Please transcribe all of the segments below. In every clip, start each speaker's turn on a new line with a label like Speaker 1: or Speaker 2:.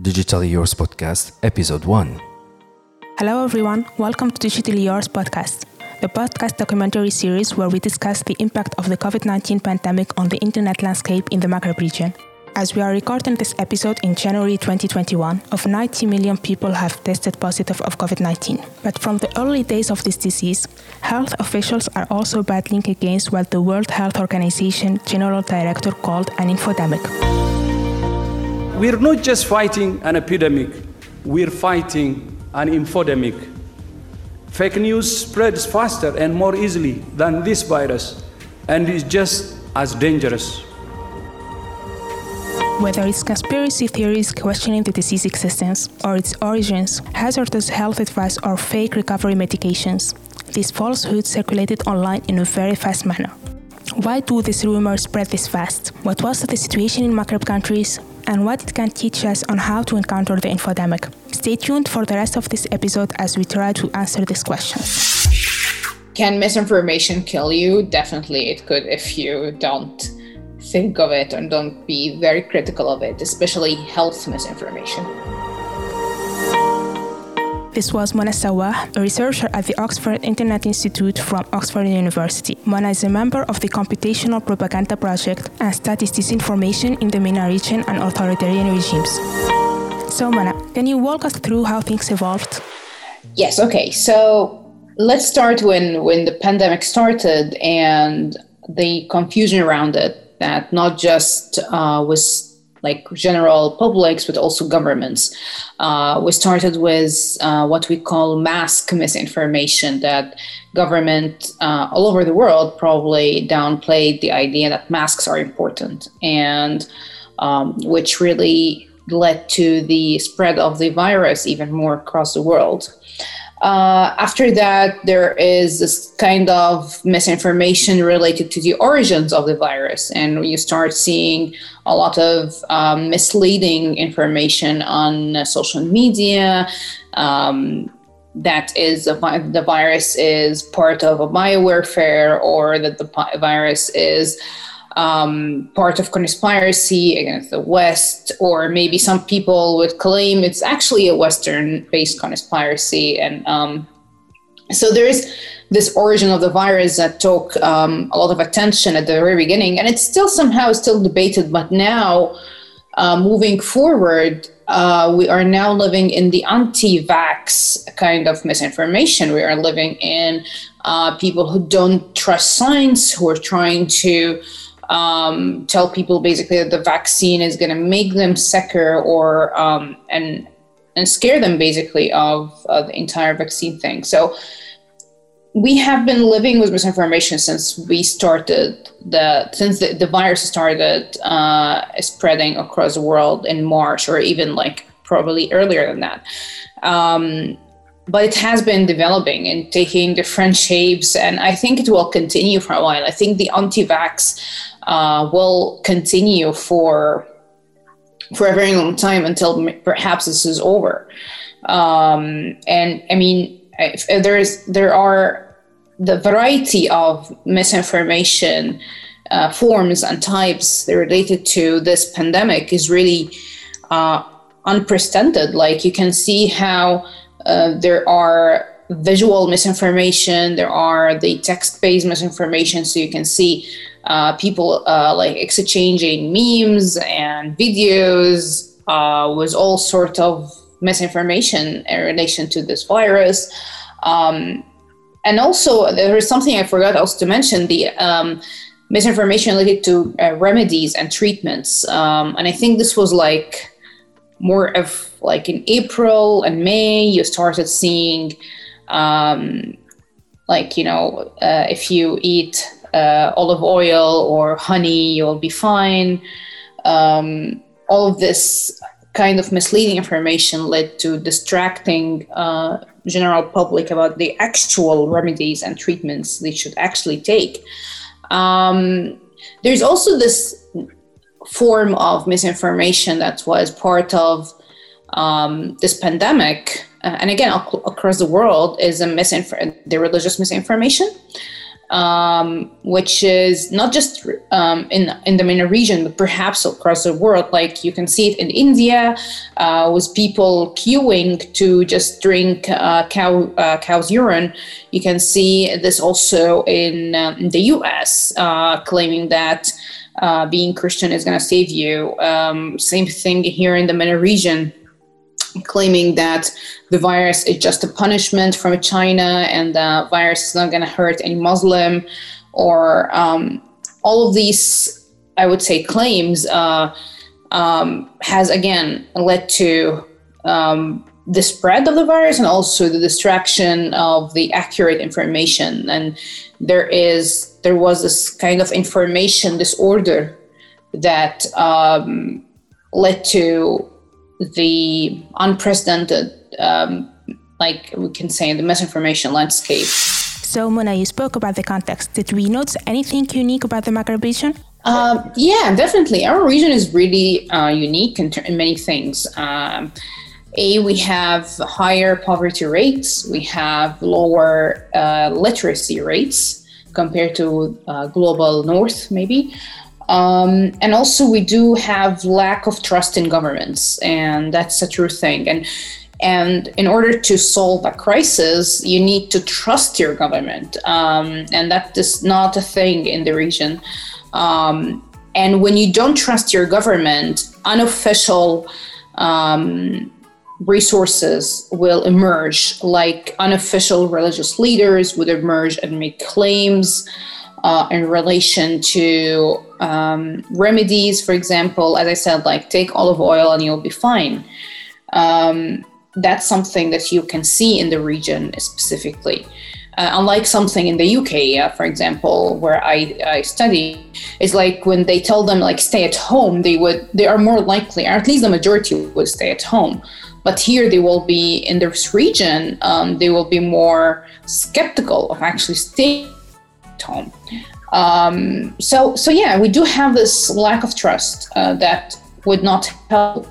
Speaker 1: Digitally Yours Podcast, Episode 1.
Speaker 2: Hello, everyone. Welcome to Digitally Yours Podcast, the podcast documentary series where we discuss the impact of the COVID 19 pandemic on the internet landscape in the Maghreb region. As we are recording this episode in January 2021, of 90 million people have tested positive of COVID 19. But from the early days of this disease, health officials are also battling against what the World Health Organization General Director called an infodemic.
Speaker 3: We're not just fighting an epidemic, we're fighting an infodemic. Fake news spreads faster and more easily than this virus and is just as dangerous.
Speaker 2: Whether it's conspiracy theories questioning the disease existence or its origins, hazardous health advice, or fake recovery medications, these falsehoods circulated online in a very fast manner. Why do these rumors spread this fast? What was the situation in Maghreb countries? And what it can teach us on how to encounter the infodemic? Stay tuned for the rest of this episode as we try to answer these questions.
Speaker 4: Can misinformation kill you? Definitely, it could if you don't think of it and don't be very critical of it, especially health misinformation.
Speaker 2: This was Mona Elswah, a researcher at the Oxford Internet Institute from Oxford University. Mona is a member of the Computational Propaganda Project and studies disinformation in the MENA region and authoritarian regimes. So, Mona, can you walk us through how things evolved?
Speaker 4: Yes, okay. So let's start when, when the pandemic started and the confusion around it, that not just uh, was like general publics, but also governments. Uh, we started with uh, what we call mask misinformation that government uh, all over the world probably downplayed the idea that masks are important and um, which really led to the spread of the virus even more across the world. Uh, after that, there is this kind of misinformation related to the origins of the virus, and you start seeing a lot of um, misleading information on social media. Um, that is the virus is part of a biowarfare, or that the virus is um, part of conspiracy against the West, or maybe some people would claim it's actually a Western-based conspiracy. And um, so there is this origin of the virus that took um, a lot of attention at the very beginning, and it's still somehow still debated. But now, uh, moving forward, uh, we are now living in the anti-vax kind of misinformation. We are living in uh, people who don't trust science, who are trying to um, tell people basically that the vaccine is going to make them sicker or um, and and scare them basically of uh, the entire vaccine thing. So we have been living with misinformation since we started the since the, the virus started uh, spreading across the world in March or even like probably earlier than that. Um, but it has been developing and taking different shapes, and I think it will continue for a while. I think the anti-vax uh, will continue for for a very long time until perhaps this is over. Um, and I mean, there's there are the variety of misinformation uh, forms and types related to this pandemic is really uh, unprecedented. Like you can see how uh, there are visual misinformation, there are the text-based misinformation, so you can see uh, people uh, like exchanging memes and videos uh, with all sorts of misinformation in relation to this virus. Um, and also, there is something I forgot also to mention: the um, misinformation related to uh, remedies and treatments. Um, and I think this was like more of like in April and May, you started seeing um, like you know uh, if you eat uh, olive oil or honey, you'll be fine. Um, all of this kind of misleading information led to distracting uh, general public about the actual remedies and treatments they should actually take. Um, there's also this form of misinformation that was part of um, this pandemic, uh, and again ac- across the world, is a misinfor- the religious misinformation. um, which is not just um, in in the MENA region, but perhaps across the world. Like you can see it in India, uh, with people queuing to just drink uh, cow uh, cow's urine. You can see this also in, um, in the U.S., uh, claiming that. Uh, being Christian is going to save you. Um, same thing here in the MENA region claiming that the virus is just a punishment from China and the virus is not going to hurt any Muslim, or um, all of these, I would say, claims uh, um, has again led to um, the spread of the virus and also the distraction of the accurate information. And there is there was this kind of information disorder that um, led to the unprecedented, um, like we can say, the misinformation landscape.
Speaker 2: So, Mona, you spoke about the context. Did we notice anything unique about the Maghreb region?
Speaker 4: Uh, yeah, definitely. Our region is really uh, unique in, ter- in, many things. Um, a, we have higher poverty rates, we have lower uh, literacy rates compared to uh, global north, maybe. Um, and also, we do have lack of trust in governments, and that's a true thing. And and in order to solve a crisis, you need to trust your government, um, and that is not a thing in the region. Um, and when you don't trust your government, unofficial um, resources will emerge, like unofficial religious leaders would emerge and make claims uh, in relation to um, remedies, for example, as I said, like take olive oil and you'll be fine. Um, that's something that you can see in the region specifically. Uh, unlike something in the UK, uh, for example, where I, I study, it's like when they tell them like stay at home, they would they are more likely, or at least the majority would stay at home. But here they will be in this region, um, they will be more skeptical of actually staying home. Um, so, so yeah, we do have this lack of trust uh, that would not help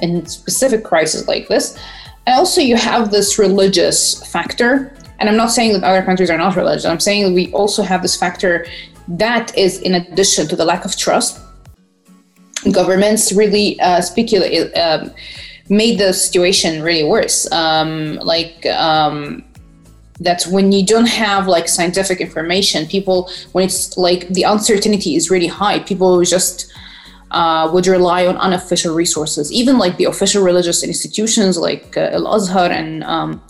Speaker 4: in specific crises like this. And also, you have this religious factor. And I'm not saying that other countries are not religious. I'm saying we also have this factor that is in addition to the lack of trust. Governments really uh, speculate, um, made the situation really worse. Um, like um, that when you don't have like scientific information people when it's like the uncertainty is really high people just uh, would rely on unofficial resources. Even like the official religious institutions like uh, al-azhar and um,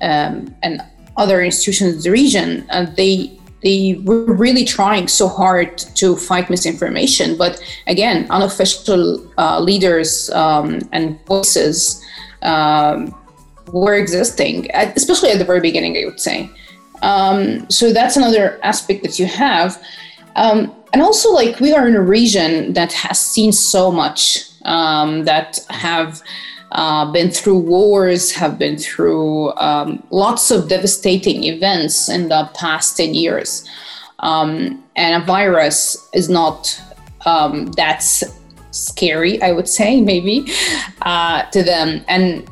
Speaker 4: um, and other institutions in the region uh, they they were really trying so hard to fight misinformation. But again unofficial uh, leaders um, and voices um, were existing, especially at the very beginning, I would say. Um, so that's another aspect that you have. Um, and also, like, we are in a region that has seen so much, um, that have uh, been through wars, have been through um, lots of devastating events in the past 10 years. Um, and a virus is not um, that scary, I would say, maybe, uh, to them. And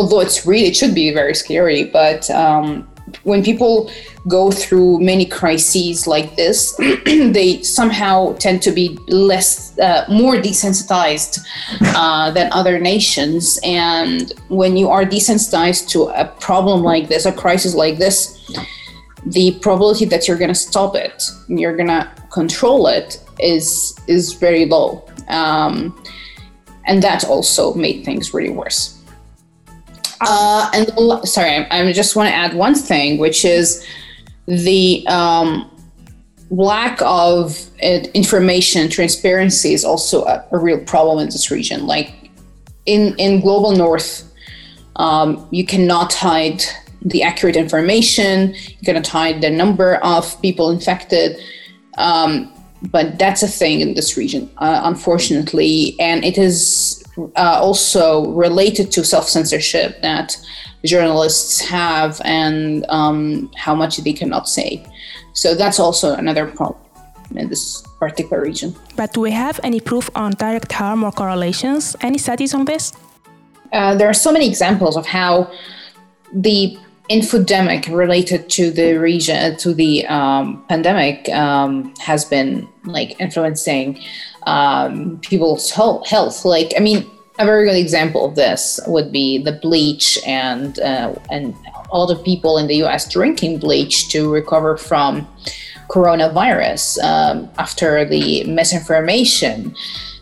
Speaker 4: although it's really it should be very scary but um, when people go through many crises like this they somehow tend to be less uh, more desensitized uh, than other nations. And when you are desensitized to a problem like this a crisis like this the probability that you're going to stop it and you're going to control it is is very low. Um, and that also made things really worse uh, and sorry, I, I just want to add one thing, which is the um, lack of uh, information transparency is also a, a, real problem in this region. Like in in global north, um, you cannot hide the accurate information. You cannot hide the number of people infected. Um, but that's a thing in this region, uh, unfortunately, and it is uh, also related to self censorship that journalists have and um, how much they cannot say. So that's also another problem in this particular region.
Speaker 2: But do we have any proof on direct harm or correlations? Any studies on this?
Speaker 4: Uh, there are so many examples of how the infodemic related to the region to the um, pandemic um, has been like influencing um, people's health. Like, I mean, a very good example of this would be the bleach and uh, and all the people in the U.S. drinking bleach to recover from coronavirus um, after the misinformation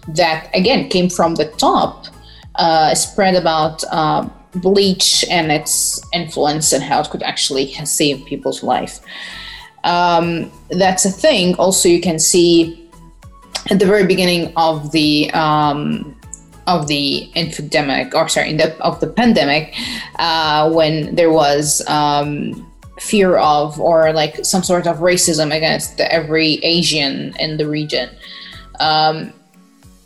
Speaker 4: that again came from the top uh, spread about uh, bleach and its influence and how it could actually save people's life. Um, that's a thing. Also, you can see at the very beginning of the um, of the epidemic, or sorry, the, of the pandemic, uh, when there was um, fear of or like some sort of racism against every Asian in the region. Um,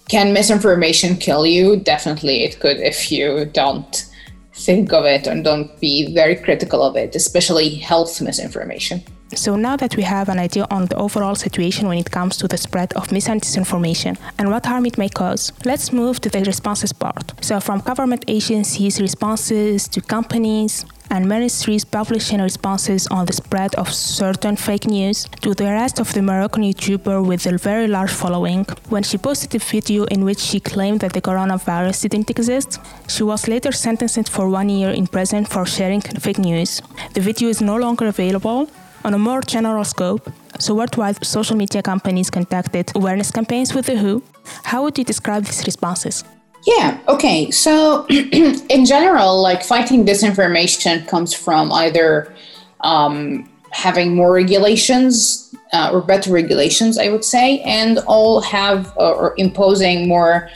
Speaker 4: can misinformation kill you? Definitely, it could if you don't think of it and don't be very critical of it, especially health misinformation.
Speaker 2: So now that we have an idea on the overall situation when it comes to the spread of mis and disinformation and what harm it may cause, let's move to the responses part. So from government agencies' responses to companies and ministries publishing responses on the spread of certain fake news to the arrest of the Moroccan YouTuber with a very large following when she posted a video in which she claimed that the coronavirus didn't exist. She was later sentenced for one year in prison for sharing fake news. The video is no longer available on a more general scope, so worldwide social media companies conducted awareness campaigns with the WHO. How would you describe these responses?
Speaker 4: Yeah, okay. So, in general, like fighting disinformation comes from either um, having more regulations uh, or better regulations, I would say, and all have uh, or imposing more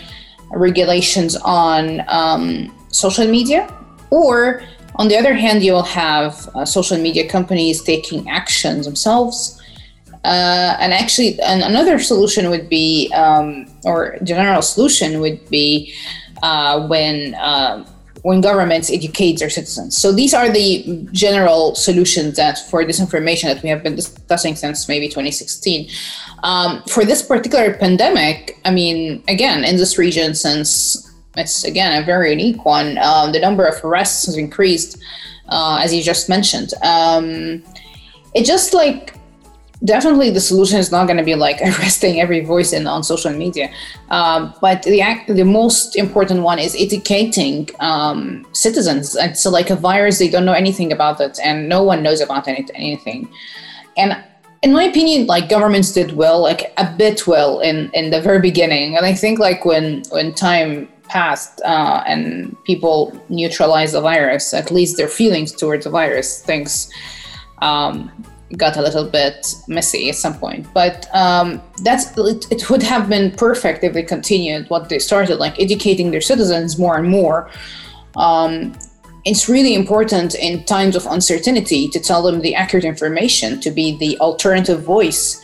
Speaker 4: regulations on um, social media or on the other hand, you will have uh, social media companies taking actions themselves. Uh, and actually, an, another solution would be, um, or general solution would be, uh, when uh, when governments educate their citizens. So these are the general solutions that for disinformation that we have been discussing since maybe 2016. Um, for this particular pandemic, I mean, again, in this region, since it's again a very unique one. Um, the number of arrests has increased, uh, as you just mentioned. Um, it just like definitely the solution is not going to be like arresting every voice in on social media, um, but the the most important one is educating um, citizens. It's like a virus; they don't know anything about it, and no one knows about any, anything. And in my opinion, like governments did well, like a bit well in in the very beginning. And I think like when when time passed uh, and people neutralized the virus, at least their feelings towards the virus, things um, got a little bit messy at some point. But um, that's it, it, would have been perfect if they continued what they started, like educating their citizens more and more. Um, it's really important in times of uncertainty to tell them the accurate information, to be the alternative voice.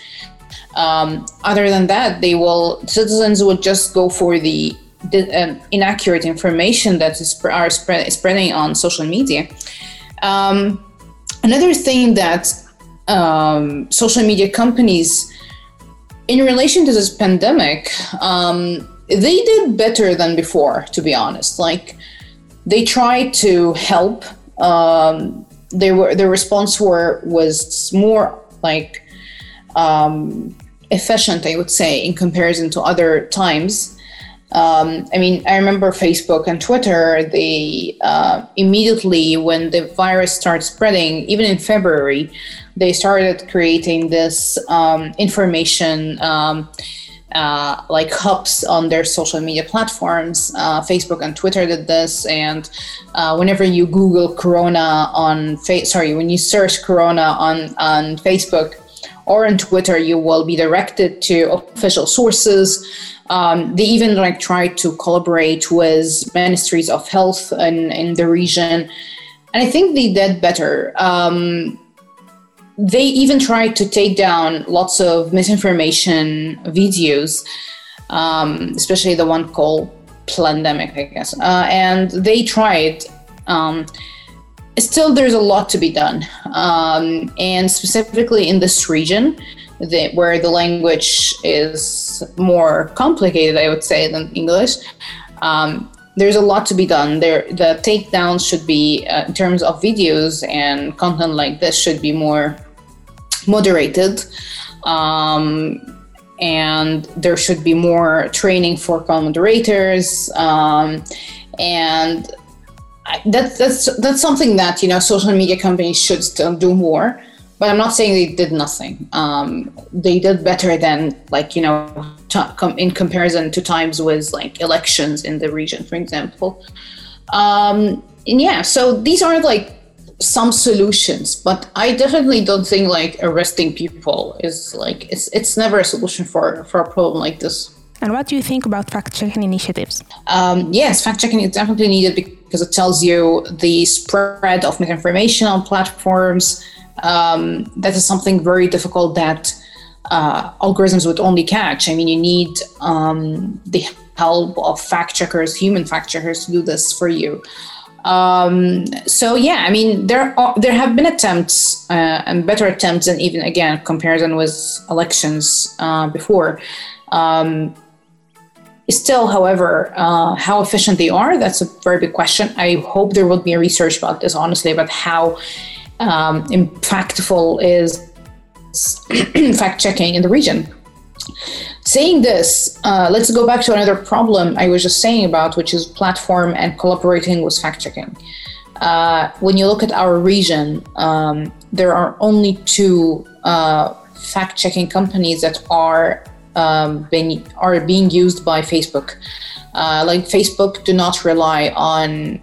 Speaker 4: Um, other than that, they will citizens would just go for the the, um, inaccurate information that is are spread, spreading on social media. Um, another thing that um, social media companies, in relation to this pandemic, um, they did better than before. To be honest, like they tried to help. Um, they were their response were was more like um, efficient, I would say, in comparison to other times. Um, I mean, I remember Facebook and Twitter, they uh, immediately, when the virus started spreading, even in February, they started creating this um, information. Um, uh, like hubs on their social media platforms. Uh, Facebook and Twitter did this, and uh, whenever you Google Corona on sorry, when you search Corona on on Facebook or on Twitter, you will be directed to official sources. Um, they even like try to collaborate with ministries of health in, in the region. And I think they did better. Um, they even tried to take down lots of misinformation videos, um, especially the one called Plandemic, I guess. Uh, and they tried. Um, still, there's a lot to be done. Um, and specifically in this region, the, where the language is more complicated, I would say, than English. Um, there's a lot to be done. There, the takedowns should be uh, in terms of videos and content like this should be more moderated. Um, and there should be more training for moderators um, and that's that's that's something that you know social media companies should still do more but i'm not saying they did nothing um, they did better than like you know t- in comparison to times with like elections in the region for example um, and yeah so these are like some solutions but i definitely don't think like arresting people is like it's it's never a solution for for a problem like this
Speaker 2: and what do you think about fact checking initiatives?
Speaker 4: Um, yes, fact checking is definitely needed because it tells you the spread of misinformation on platforms. Um, that is something very difficult that uh, algorithms would only catch. I mean, you need um, the help of fact checkers, human fact checkers, to do this for you. Um, so yeah, I mean, there are, there have been attempts uh, and better attempts and even again comparison with elections uh, before. Um, Still, however, uh, how efficient they are, that's a very big question. I hope there will be research about this, honestly, about how um, impactful is fact checking in the region. Saying this, uh, let's go back to another problem I was just saying about, which is platform and collaborating with fact checking. Uh, when you look at our region, um, there are only two uh, fact checking companies that are um, been, are being used by Facebook. Uh, like Facebook do not rely on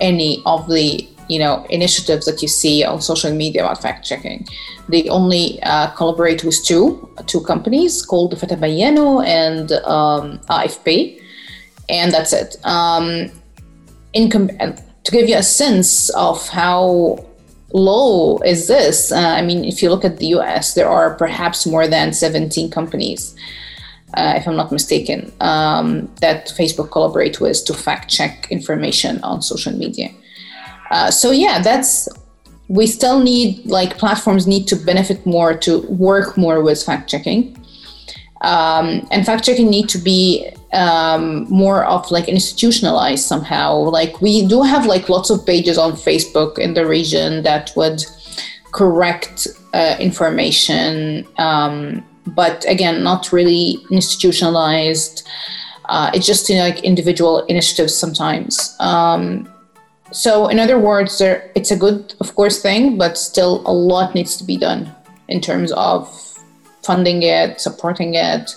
Speaker 4: any of the you know initiatives that you see on social media about fact checking. They only uh, collaborate with two two companies called Fatabyyano and um, AFP, and that's it. Um, in to give you a sense of how low is this? Uh, I mean, if you look at the US, there are perhaps more than 17 companies, uh, if I'm not mistaken, um, that Facebook collaborate with to fact check information on social media. Uh, so yeah, that's we still need like platforms need to benefit more to work more with fact checking. Um, and fact checking need to be um, more of like institutionalized somehow. Like we do have like lots of pages on Facebook in the region that would correct uh, information, um, but again, not really institutionalized. Uh, it's just you know, like individual initiatives sometimes. Um, so, in other words, there, it's a good, of course, thing, but still a lot needs to be done in terms of funding it, supporting it,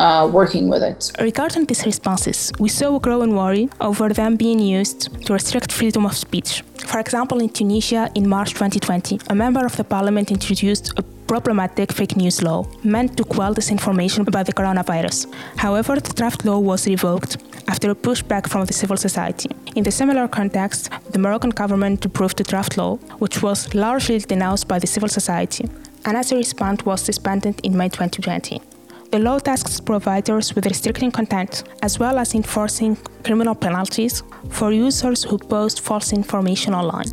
Speaker 4: uh, working with it.
Speaker 2: Regarding these responses, we saw a growing worry over them being used to restrict freedom of speech. For example, in Tunisia in March 2020, a member of the parliament introduced a problematic fake news law meant to quell disinformation about the coronavirus. However, the draft law was revoked after a pushback from the civil society. In the similar context, the Moroccan government approved the draft law, which was largely denounced by the civil society, and as a response was suspended in May 2020. The law tasks providers with restricting content as well as enforcing criminal penalties for users who post false information online.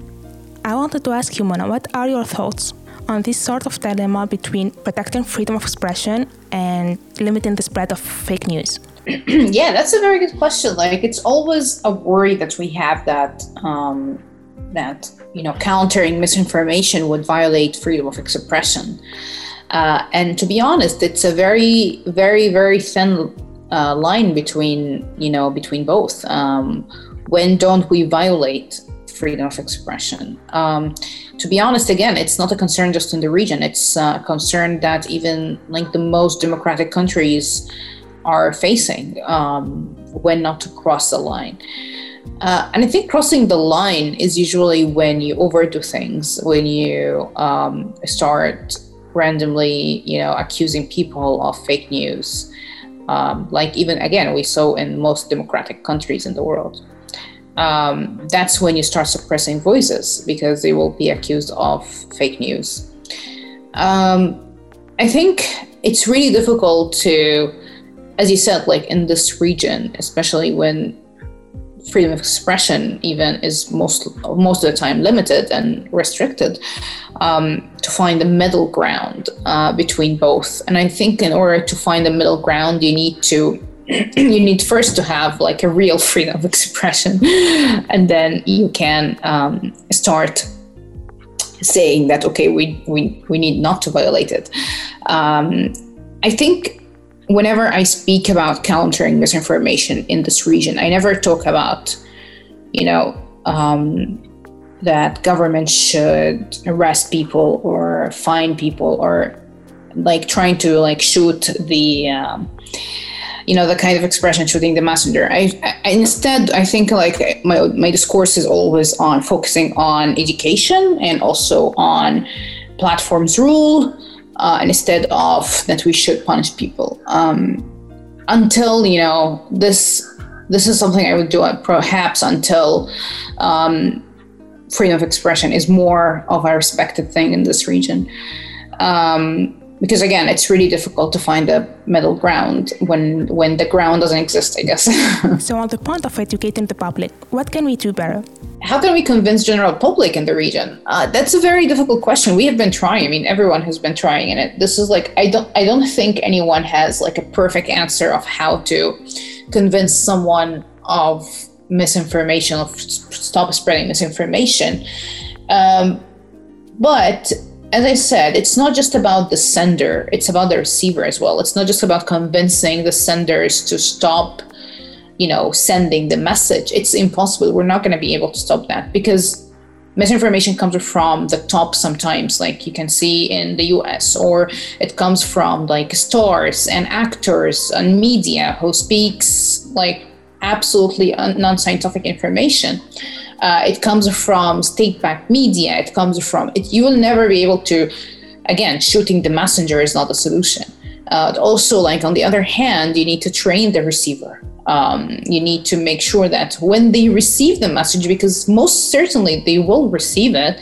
Speaker 2: I wanted to ask you, Mona, what are your thoughts on this sort of dilemma between protecting freedom of expression and limiting the spread of fake news?
Speaker 4: yeah, that's a very good question. Like, it's always a worry that we have that um, that you know countering misinformation would violate freedom of expression. Uh, and to be honest, it's a very, very, very thin uh, line between you know between both. Um, when don't we violate freedom of expression? Um, to be honest, again, it's not a concern just in the region. It's a concern that even like the most democratic countries are facing um, when not to cross the line. Uh, and I think crossing the line is usually when you overdo things, when you um, start randomly, you know, accusing people of fake news. Um, like even again, we saw in most democratic countries in the world. Um, that's when you start suppressing voices because they will be accused of fake news. Um, I think it's really difficult to, as you said, like in this region, especially when freedom of expression even is most most of the time limited and restricted um, to find the middle ground uh, between both and i think in order to find the middle ground you need to you need first to have like a real freedom of expression, and then you can um, start saying that okay, we we we need not to violate it. Um, I think whenever I speak about countering misinformation in this region, I never talk about, you know, um, that government should arrest people or fine people or like trying to like shoot the um, you know the kind of expression shooting the messenger. I, I, instead i think like my, my discourse is always on focusing on education and also on platforms rule uh, instead of that we should punish people. Um, until you know this this is something i would do perhaps until um, freedom of expression is more of a respected thing in this region. Um, because again it's really difficult to find a middle ground when when the ground doesn't exist i guess.
Speaker 2: So on the point of educating the public what can we do better?
Speaker 4: How can we convince general public in the region? Uh, that's a very difficult question. We have been trying. I mean everyone has been trying in it. This is like i don't i don't think anyone has like a perfect answer of how to convince someone of misinformation of stop spreading misinformation. Um, but as I said, it's not just about the sender, it's about the receiver as well. It's not just about convincing the senders to stop, you know, sending the message. It's impossible. We're not going to be able to stop that because misinformation comes from the top sometimes, like you can see in the US, or it comes from like stars and actors and media who speaks like absolutely non scientific information. Uh, it comes from state-backed media. It comes from it. You will never be able to. Again, shooting the messenger is not the solution. Uh, also, like on the other hand, you need to train the receiver. Um, you need to make sure that when they receive the message, because most certainly they will receive it,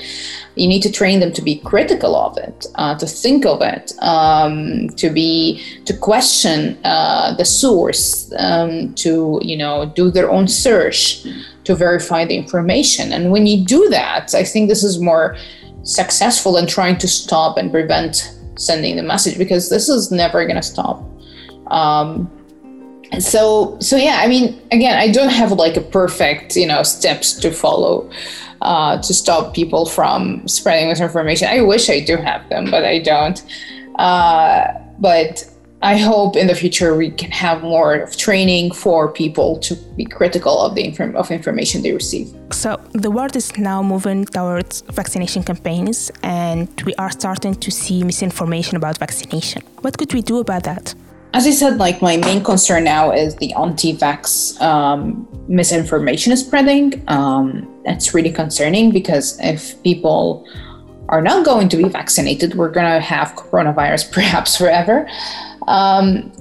Speaker 4: you need to train them to be critical of it, uh, to think of it, um, to be to question uh, the source, um, to you know do their own search, to verify the information. And when you do that, I think this is more successful than trying to stop and prevent sending the message because this is never going to stop. Um, so so yeah i mean again i don't have like a perfect you know steps to follow uh, to stop people from spreading misinformation i wish i do have them but i don't uh, but I hope in the future we can have more of training for people to be critical of the inform- of information they receive.
Speaker 2: So the world is now moving towards vaccination campaigns, and we are starting to see misinformation about vaccination. What could we do about that?
Speaker 4: As I said, like my main concern now is the anti-vax um, misinformation is spreading. Um, that's really concerning because if people are not going to be vaccinated, we're going to have coronavirus perhaps forever. Um,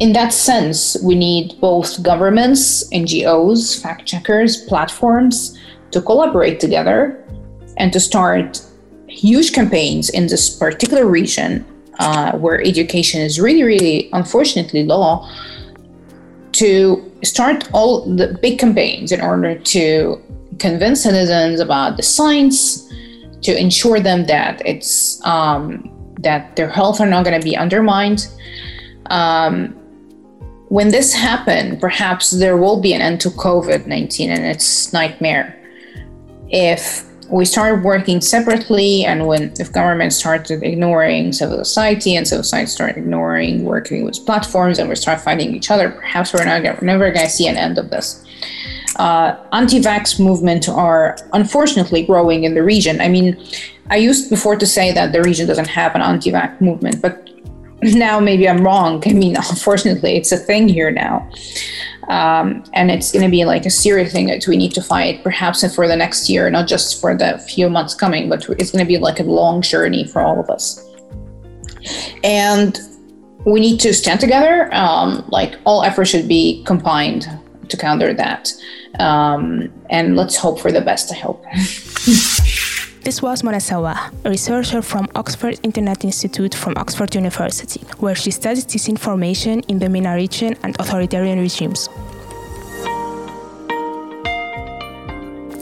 Speaker 4: in that sense, we need both governments, NGOs, fact checkers, platforms to collaborate together and to start huge campaigns in this particular region uh, where education is really, really, unfortunately, low, to start all the big campaigns in order to convince citizens about the science, to ensure them that it's um, that their health are not going to be undermined. Um, when this happened, perhaps there will be an end to COVID 19 and its nightmare. If we started working separately, and when if government started ignoring civil society and civil society started ignoring working with platforms and we start fighting each other, perhaps we're, not, we're never going to see an end of this. Uh, anti-vax movement are unfortunately growing in the region. I mean, I used before to say that the region doesn't have an anti-vax movement, but now maybe I'm wrong. I mean, unfortunately, it's a thing here now. Um, and it's going to be like a serious thing that we need to fight, perhaps for the next year, not just for the few months coming, but it's going to be like a long journey for all of us. And we need to stand together. Um, like all efforts should be combined to counter that. Um, and let's hope for the best. I hope.
Speaker 2: This was Mona Elswah, a researcher from Oxford Internet Institute from Oxford University, where she studies disinformation in the MENA region and authoritarian regimes.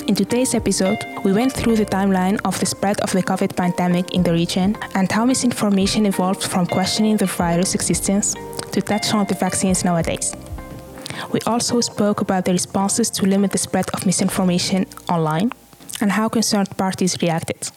Speaker 2: In today's episode, we went through the timeline of the spread of the COVID pandemic in the region and how misinformation evolved from questioning the virus existence to touch on the vaccines nowadays. We also spoke about the responses to limit the spread of misinformation online and how concerned parties reacted.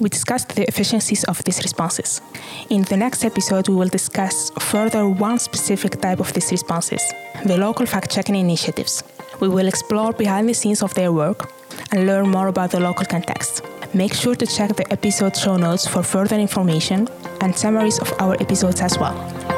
Speaker 2: We discussed the efficiencies of these responses. In the next episode, we will discuss further one specific type of these responses the local fact checking initiatives. We will explore behind the scenes of their work and learn more about the local context. Make sure to check the episode show notes for further information and summaries of our episodes as well.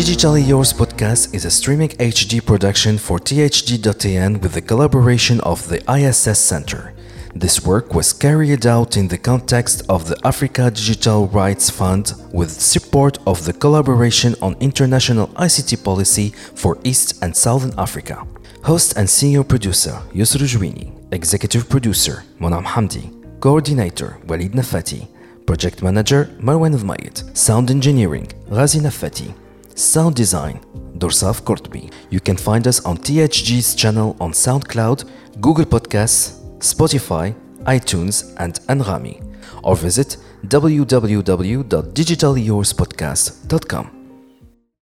Speaker 1: Digitally Yours podcast is a streaming HD production for THD.AN with the collaboration of the ISS Center. This work was carried out in the context of the Africa Digital Rights Fund with support of the Collaboration on International ICT Policy for East and Southern Africa. Host and senior producer Yusru Jouini, executive producer Monam Hamdi, coordinator Walid Nafati, project manager Marwan Dhmayet, sound engineering Ghazi Nafati, sound design Dorsaf Kortbi. You can find us on THG's channel on SoundCloud, Google Podcasts, Spotify, iTunes, and Anghami, or visit www.digitalyourspodcast.com.